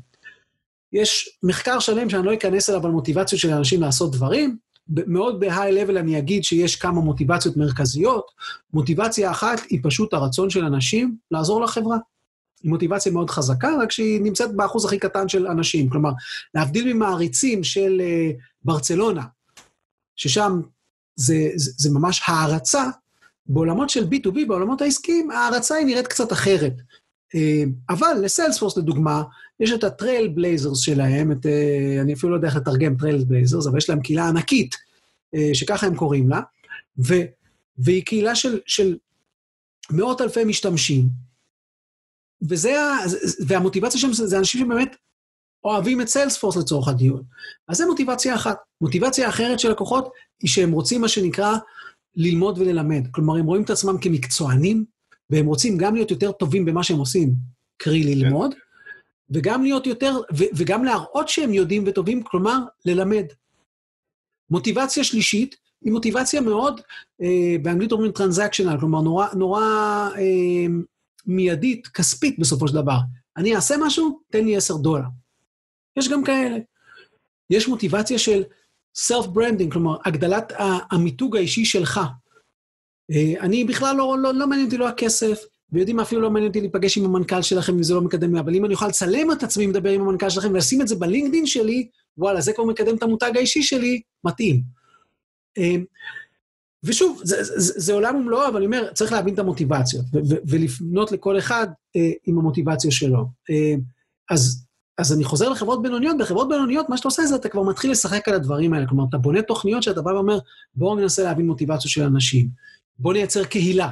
יש מחקר שלם שאני לא אכנס אליו על מוטיבציות של אנשים לעשות דברים, מאוד level אני אגיד שיש כמה מוטיבציות מרכזיות. מוטיבציה אחת היא פשוט הרצון של אנשים לעזור לחברה. היא מוטיבציה מאוד חזקה, רק שהיא נמצאת באחוז הכי קטן של אנשים. כלומר, להבדיל ממעריצים של uh, ברצלונה, ששם זה, זה, זה ממש הערצה, בעולמות של B2B, בעולמות העסקיים, הערצה היא נראית קצת אחרת. אה, אבל ל Salesforce, לדוגמה, יש את ה Trailblazers שלהם, את, אה, אני אפילו לא יודע איך לתרגם Trailblazers, אבל יש להם קהילה ענקית, שככה הם קוראים לה, ו, והיא קהילה של, של מאות אלפי משתמשים, וזה, והמוטיבציה שם זה זה אנשים שבאמת אוהבים את סיילספורס לצורך הדיון. אז זו מוטיבציה אחת. מוטיבציה אחרת של לקוחות היא שהם רוצים מה שנקרא ללמוד וללמד. כלומר, הם רואים את עצמם כמקצוענים, והם רוצים גם להיות יותר טובים במה שהם עושים, קרי ללמוד, וגם להיות יותר, ו- וגם להראות שהם יודעים וטובים, כלומר, ללמד. מוטיבציה שלישית היא מוטיבציה מאוד, אה, באנגלית אומרים טרנזקשיונל, כלומר, נורא, נורא אה, מיידית, כספית בסופו של דבר. אני אעשה משהו, תן לי 10 דולר. יש גם כאלה. יש מוטיבציה של self-branding, כלומר, הגדלת המיתוג האישי שלך. אה, אני בכלל לא, לא, לא מעניין אותי לא הכסף, ויודעים מה, אפילו לא מעניין אותי להיפגש עם המנכ"ל שלכם אם זה לא מקדם, אבל אם אני אוכל לצלם את עצמי מדבר עם המנכ"ל שלכם ולשים את זה בלינקדין שלי, וואלה, זה כבר מקדם את המותג האישי שלי, מתאים. ושוב, זה, זה, זה עולם ומלואו, אבל אני אומר, צריך להבין את המוטיבציות, ולפנות לכל אחד אה, עם המוטיבציה שלו. אה, אז, אז אני חוזר לחברות בינוניות, בחברות בינוניות, מה שאתה עושה זה אתה כבר מתחיל לשחק על הדברים האלה. כלומר, אתה בונה תוכניות שאתה בא ואומר, בואו ננסה להבין מוטיבציות של אנשים. בואו נייצר קהילה,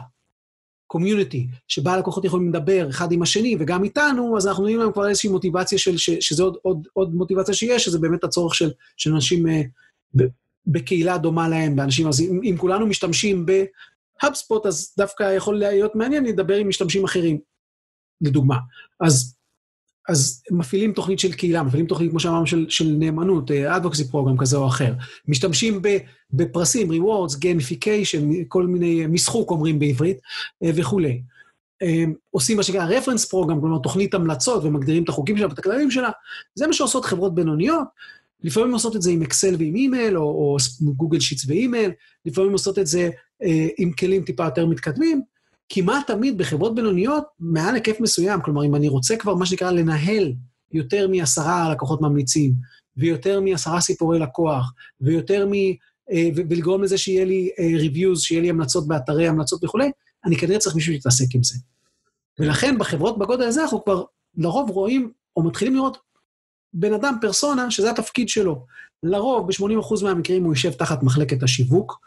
קומיוניטי, שבה הלקוחות יכולים לדבר אחד עם השני וגם איתנו, אז אנחנו נותנים להם כבר איזושהי מוטיבציה של, ש, שזה עוד, עוד, עוד מוטיבציה שיש, שזה באמת הצורך של, של אנשים אה, בקהילה דומה להם, באנשים, אז אם, אם כולנו משתמשים בהאבספוט, אז דווקא יכול להיות מעניין לדבר עם משתמשים אחרים, לדוגמה. אז, אז מפעילים תוכנית של קהילה, מפעילים תוכנית, כמו שאמרנו, של, של נאמנות, advocacy program כזה או אחר. משתמשים ב, בפרסים, rewards, gamification, כל מיני משחוק אומרים בעברית, אה, וכולי. אה, עושים מה שנקרא reference program, כלומר תוכנית המלצות ומגדירים את החוקים שלה ואת הכללים שלה. זה מה שעושות חברות בינוניות. לפעמים עושות את זה עם אקסל ועם אימייל, או, או גוגל שיטס ואימייל, לפעמים עושות את זה אה, עם כלים טיפה יותר מתקדמים. כמעט תמיד בחברות בינוניות, מעל היקף מסוים, כלומר, אם אני רוצה כבר מה שנקרא לנהל יותר מעשרה לקוחות ממליצים, ויותר מעשרה סיפורי לקוח, ויותר מ... אה, ולגרום לזה שיהיה לי אה, reviews, שיהיה לי המלצות באתרי המלצות וכולי, אני כנראה צריך מישהו שיתעסק עם זה. ולכן בחברות בגודל הזה אנחנו כבר לרוב רואים, או מתחילים לראות בן אדם, פרסונה, שזה התפקיד שלו. לרוב, ב-80% מהמקרים הוא יושב תחת מחלקת השיווק,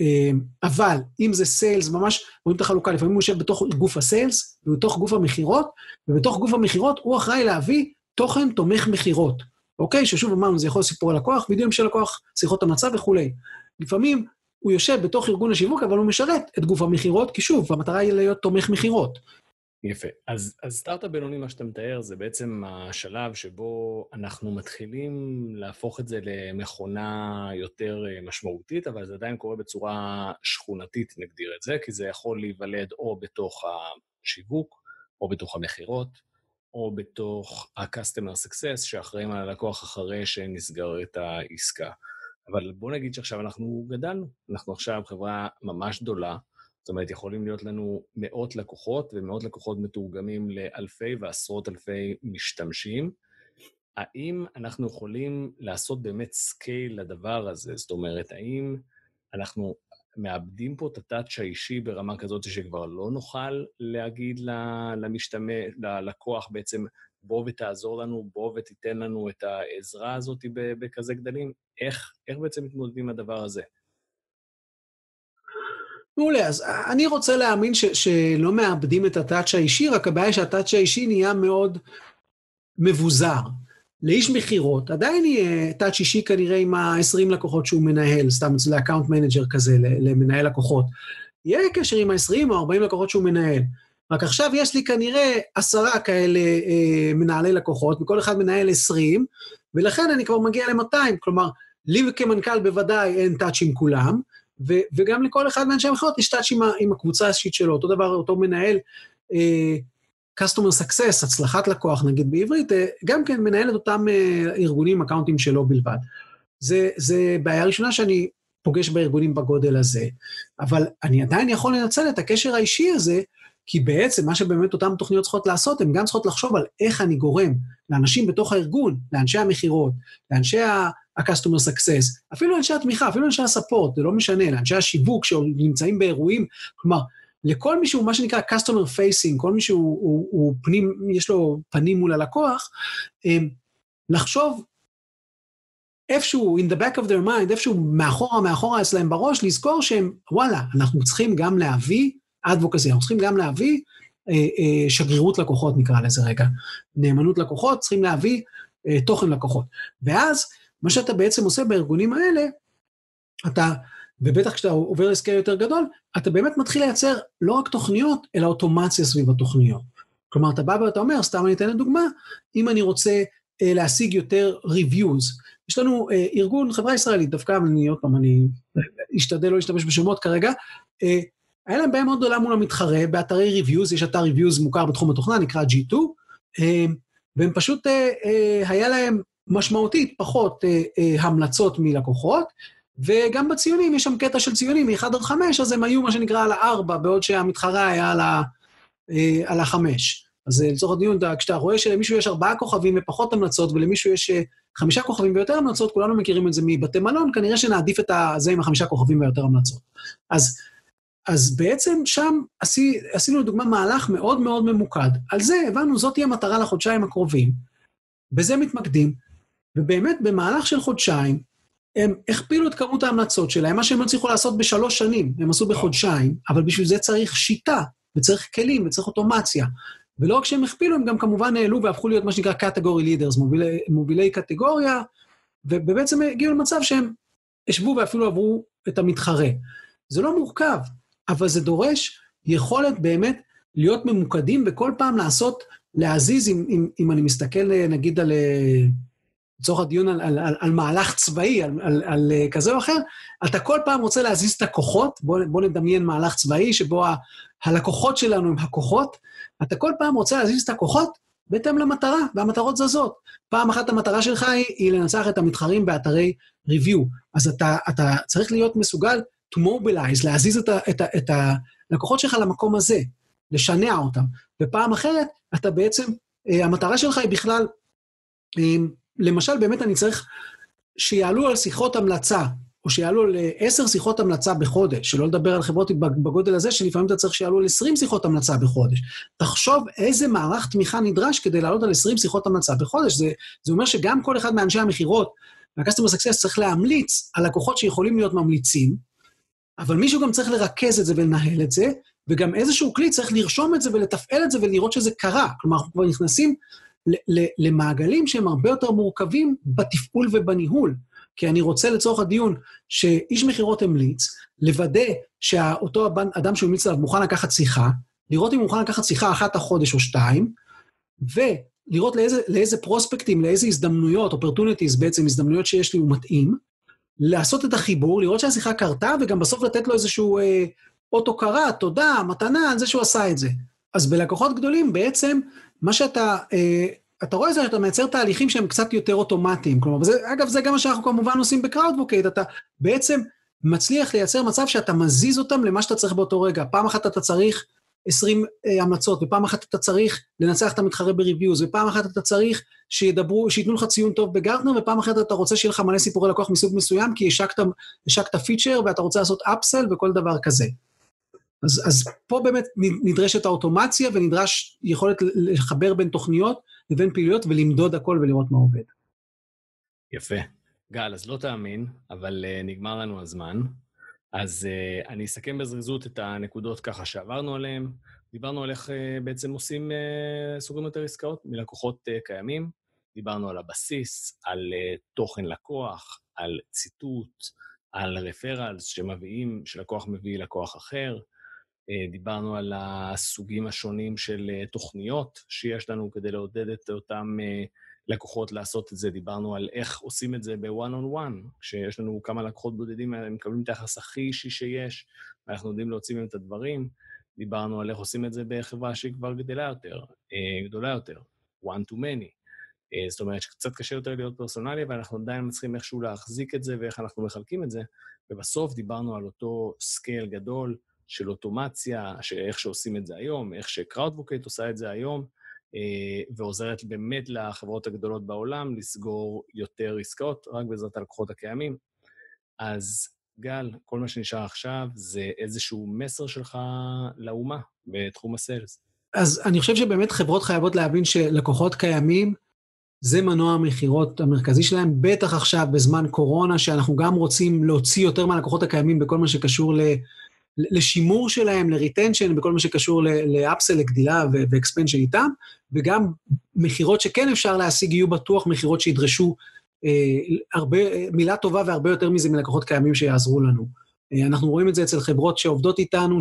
אה, אבל אם זה סיילס, ממש רואים את החלוקה, לפעמים הוא יושב בתוך גוף הסיילס, ובתוך גוף המכירות, ובתוך גוף המכירות הוא אחראי להביא תוכן תומך מכירות, אוקיי? ששוב אמרנו, זה יכול להיות סיפורי לקוח, וידאוים של לקוח, שיחות המצב וכולי. לפעמים הוא יושב בתוך ארגון השיווק, אבל הוא משרת את גוף המכירות, כי שוב, המטרה היא להיות תומך מכירות. יפה. אז, אז סטארט-אפ בינוני, מה שאתה מתאר, זה בעצם השלב שבו אנחנו מתחילים להפוך את זה למכונה יותר אה, משמעותית, אבל זה עדיין קורה בצורה שכונתית, נגדיר את זה, כי זה יכול להיוולד או בתוך השיווק, או בתוך המכירות, או בתוך ה-customer success, שאחראים על הלקוח אחרי שנסגרת העסקה. אבל בוא נגיד שעכשיו אנחנו גדלנו, אנחנו עכשיו חברה ממש גדולה, זאת אומרת, יכולים להיות לנו מאות לקוחות, ומאות לקוחות מתורגמים לאלפי ועשרות אלפי משתמשים. האם אנחנו יכולים לעשות באמת scale לדבר הזה? זאת אומרת, האם אנחנו מאבדים פה את ה touch האישי ברמה כזאת שכבר לא נוכל להגיד למשתמש, ללקוח בעצם, בוא ותעזור לנו, בוא ותיתן לנו את העזרה הזאת בכזה גדלים? איך, איך בעצם מתמודדים עם הדבר הזה? מעולה, אז אני רוצה להאמין שלא מאבדים את ה touch האישי, רק הבעיה שה touch האישי נהיה מאוד מבוזר. לאיש מכירות עדיין יהיה touch אישי כנראה עם ה-20 לקוחות שהוא מנהל, סתם אצל ה account manager כזה, למנהל לקוחות. יהיה קשר עם ה-20 או 40 לקוחות שהוא מנהל. רק עכשיו יש לי כנראה עשרה כאלה אה, מנהלי לקוחות, וכל אחד מנהל 20, ולכן אני כבר מגיע ל-200. כלומר, לי כמנכ"ל בוודאי אין טאץ' עם כולם, ו- וגם לכל אחד מאנשי המכירות יש טאץ' עם, עם הקבוצה האישית שלו. אותו דבר, אותו מנהל, אה, customer success, הצלחת לקוח, נגיד בעברית, אה, גם כן מנהל את אותם אה, ארגונים, אקאונטים שלו בלבד. זה, זה בעיה ראשונה שאני פוגש בארגונים בגודל הזה, אבל אני עדיין יכול לנצל את הקשר האישי הזה, כי בעצם מה שבאמת אותן תוכניות צריכות לעשות, הן גם צריכות לחשוב על איך אני גורם לאנשים בתוך הארגון, לאנשי המכירות, לאנשי ה-customer success, אפילו אנשי התמיכה, אפילו אנשי הספורט, זה לא משנה, לאנשי השיווק שנמצאים באירועים, כלומר, לכל מי שהוא מה שנקרא customer facing, כל מי שהוא הוא, הוא פנים, יש לו פנים מול הלקוח, לחשוב איפשהו, in the back of their mind, איפשהו מאחורה, מאחורה אצלהם בראש, לזכור שהם, וואלה, אנחנו צריכים גם להביא advocacy, אנחנו צריכים גם להביא אה, אה, שגרירות לקוחות, נקרא לזה רגע. נאמנות לקוחות, צריכים להביא אה, תוכן לקוחות. ואז, מה שאתה בעצם עושה בארגונים האלה, אתה, ובטח כשאתה עובר לסקייל יותר גדול, אתה באמת מתחיל לייצר לא רק תוכניות, אלא אוטומציה סביב התוכניות. כלומר, אתה בא ואתה אומר, סתם אני אתן לדוגמה, אם אני רוצה אה, להשיג יותר reviews, יש לנו אה, ארגון, חברה ישראלית, דווקא, אני עוד פעם, אני אשתדל לא להשתמש בשמות כרגע, אה, היה להם בעיה מאוד גדולה מול המתחרה, באתרי reviews, יש אתר reviews מוכר בתחום התוכנה, נקרא G2, אה, והם פשוט, אה, אה, היה להם משמעותית פחות אה, אה, המלצות מלקוחות, וגם בציונים, יש שם קטע של ציונים מ-1 עד 5, אז הם היו מה שנקרא על ה-4, בעוד שהמתחרה היה על ה... אה, על החמש. אז לצורך הדיון, כשאתה רואה שלמישהו יש ארבעה כוכבים ופחות המלצות, ולמישהו יש חמישה כוכבים ויותר המלצות, כולנו מכירים את זה מבתי מלון, כנראה שנעדיף את זה עם החמישה כוכבים ויותר המלצות. אז, אז בעצם שם עשי, עשינו לדוגמה מהלך מאוד מאוד ממוקד. על זה הבנו, זאת תהיה המטרה לחודשיים הקרובים, בזה מתמקדים, ובאמת במהלך של חודשיים, הם הכפילו את כמות ההמלצות שלהם, מה שהם הצליחו לעשות בשלוש שנים, הם עשו בחודשיים, אבל בשביל זה צריך שיטה, וצריך כלים, וצריך אוטומציה. ולא רק שהם הכפילו, הם גם כמובן העלו והפכו להיות מה שנקרא category leaders, מובילי, מובילי קטגוריה, ובעצם הגיעו למצב שהם ישבו ואפילו עברו את המתחרה. זה לא מורכב, אבל זה דורש יכולת באמת להיות ממוקדים וכל פעם לעשות, להזיז, אם, אם, אם אני מסתכל נגיד על, לצורך הדיון על, על, על, על מהלך צבאי, על, על, על כזה או אחר, אתה כל פעם רוצה להזיז את הכוחות, בוא, בוא נדמיין מהלך צבאי שבו ה, הלקוחות שלנו הם הכוחות, אתה כל פעם רוצה להזיז את הכוחות בהתאם למטרה, והמטרות זזות. פעם אחת המטרה שלך היא, היא לנצח את המתחרים באתרי ריוויו. אז אתה, אתה צריך להיות מסוגל to mobilize, להזיז את, ה, את, ה, את הלקוחות שלך למקום הזה, לשנע אותם. ופעם אחרת, אתה בעצם, אה, המטרה שלך היא בכלל, אה, למשל, באמת אני צריך שיעלו על שיחות המלצה או שיעלו לעשר שיחות המלצה בחודש, שלא לדבר על חברות בגודל הזה, שלפעמים אתה צריך שיעלו על 20 שיחות המלצה בחודש. תחשוב איזה מערך תמיכה נדרש כדי לעלות על 20 שיחות המלצה בחודש. זה, זה אומר שגם כל אחד מאנשי המכירות וה-customer success צריך להמליץ על לקוחות שיכולים להיות ממליצים, אבל מישהו גם צריך לרכז את זה ולנהל את זה, וגם איזשהו כלי צריך לרשום את זה ולתפעל את זה ולראות שזה קרה. כלומר, אנחנו כבר נכנסים למעגלים שהם הרבה יותר מורכבים בתפעול ובניהול. כי אני רוצה לצורך הדיון שאיש מכירות המליץ, לוודא שאותו אדם שהוא המליץ עליו מוכן לקחת שיחה, לראות אם הוא מוכן לקחת שיחה אחת החודש או שתיים, ולראות לאיזה, לאיזה prospectים, לאיזה הזדמנויות, opportunities בעצם, הזדמנויות שיש לי הוא מתאים, לעשות את החיבור, לראות שהשיחה קרתה, וגם בסוף לתת לו איזשהו אה, אות הוקרה, תודה, מתנה, על זה שהוא עשה את זה. אז בלקוחות גדולים, בעצם, מה שאתה אה, אתה רואה שאתה מייצר תהליכים שהם קצת יותר אוטומטיים. כלומר, וזה, אגב, זה גם מה שאנחנו כמובן עושים ב Crowdvocate, אתה בעצם מצליח לייצר מצב שאתה מזיז אותם למה שאתה צריך באותו רגע. פעם אחת אתה צריך 20 אה, המלצות, ופעם אחת אתה צריך לנצח את המתחרה בריוויוז, ופעם אחת אתה צריך שידברו, שייתנו לך ציון טוב בגרטנר, ופעם אחת אתה רוצה שיהיה לך מלא סיפורי לקוח מסוג מסוים, כי השקת פיצ'ר ואתה רוצה לעשות אפסל וכל דבר כזה. אז, אז פה באמת נדרשת האוטומציה ונדרש יכולת לחבר בין תוכניות לבין פעילויות ולמדוד הכל ולראות מה עובד. יפה. גל, אז לא תאמין, אבל uh, נגמר לנו הזמן. אז uh, אני אסכם בזריזות את הנקודות ככה שעברנו עליהן. דיברנו על איך uh, בעצם עושים, uh, סוגרים יותר עסקאות מלקוחות uh, קיימים. דיברנו על הבסיס, על uh, תוכן לקוח, על ציטוט, על רפרלס שמביאים, שלקוח מביא לקוח אחר. אה, דיברנו על הסוגים השונים של אה, תוכניות שיש לנו כדי לעודד את אותם אה, לקוחות לעשות את זה. דיברנו על איך עושים את זה ב-one on one, כשיש לנו כמה לקוחות בודדים, הם מקבלים את היחס הכי אישי שיש, ואנחנו יודעים להוציא מהם את הדברים. דיברנו על איך עושים את זה בחברה שהיא כבר גדלה יותר, גדולה יותר, one to many. זאת אומרת שקצת קשה יותר להיות פרסונלי, אבל אנחנו עדיין מצליחים איכשהו להחזיק את זה ואיך אנחנו מחלקים את זה. ובסוף דיברנו על אותו scale גדול, של אוטומציה, איך שעושים את זה היום, איך ש Crowdvocate עושה את זה היום, אה, ועוזרת באמת לחברות הגדולות בעולם לסגור יותר עסקאות, רק בעזרת הלקוחות הקיימים. אז גל, כל מה שנשאר עכשיו זה איזשהו מסר שלך לאומה בתחום ה sales. אז אני חושב שבאמת חברות חייבות להבין שלקוחות קיימים, זה מנוע המכירות המרכזי שלהם, בטח עכשיו בזמן קורונה, שאנחנו גם רוצים להוציא יותר מהלקוחות הקיימים בכל מה שקשור ל... לשימור שלהם, ל retention, בכל מה שקשור ל upsell, לגדילה ו expansion איתם, וגם מכירות שכן אפשר להשיג, יהיו בטוח מכירות שידרשו אה, הרבה, מילה טובה והרבה יותר מזה מלקוחות קיימים שיעזרו לנו. אה, אנחנו רואים את זה אצל חברות שעובדות איתנו,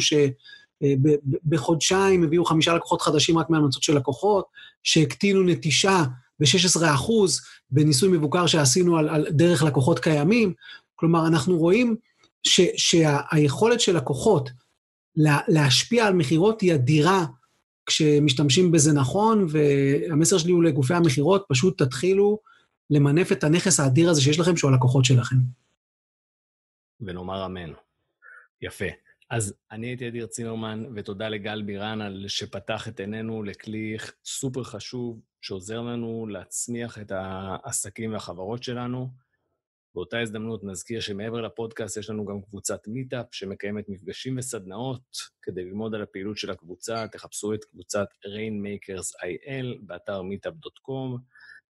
שבחודשיים הביאו חמישה לקוחות חדשים רק מהמלצות של לקוחות, שהקטינו נטישה ב-16% בניסוי מבוקר שעשינו על, על דרך לקוחות קיימים. כלומר, אנחנו רואים ש, שהיכולת של לקוחות לה, להשפיע על מכירות היא אדירה כשמשתמשים בזה נכון, והמסר שלי הוא לגופי המכירות, פשוט תתחילו למנף את הנכס האדיר הזה שיש לכם, שהוא הלקוחות שלכם. ונאמר אמן. יפה. אז אני הייתי אדיר צימרמן, ותודה לגל בירן על שפתח את עינינו לכלי סופר חשוב, שעוזר לנו להצמיח את העסקים והחברות שלנו. באותה הזדמנות נזכיר שמעבר לפודקאסט יש לנו גם קבוצת מיטאפ שמקיימת מפגשים וסדנאות. כדי ללמוד על הפעילות של הקבוצה, תחפשו את קבוצת Rainmakers IL באתר meetup.com.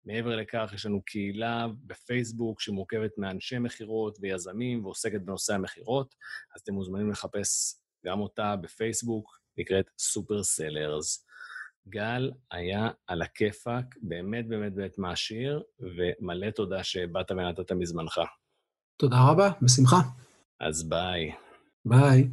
מעבר לכך, יש לנו קהילה בפייסבוק שמורכבת מאנשי מכירות ויזמים ועוסקת בנושא המכירות, אז אתם מוזמנים לחפש גם אותה בפייסבוק, נקראת Super Sellers. גל היה על הכיפאק, באמת באמת באמת מעשיר, ומלא תודה שבאת ונתת מזמנך. תודה רבה, בשמחה. אז ביי. ביי.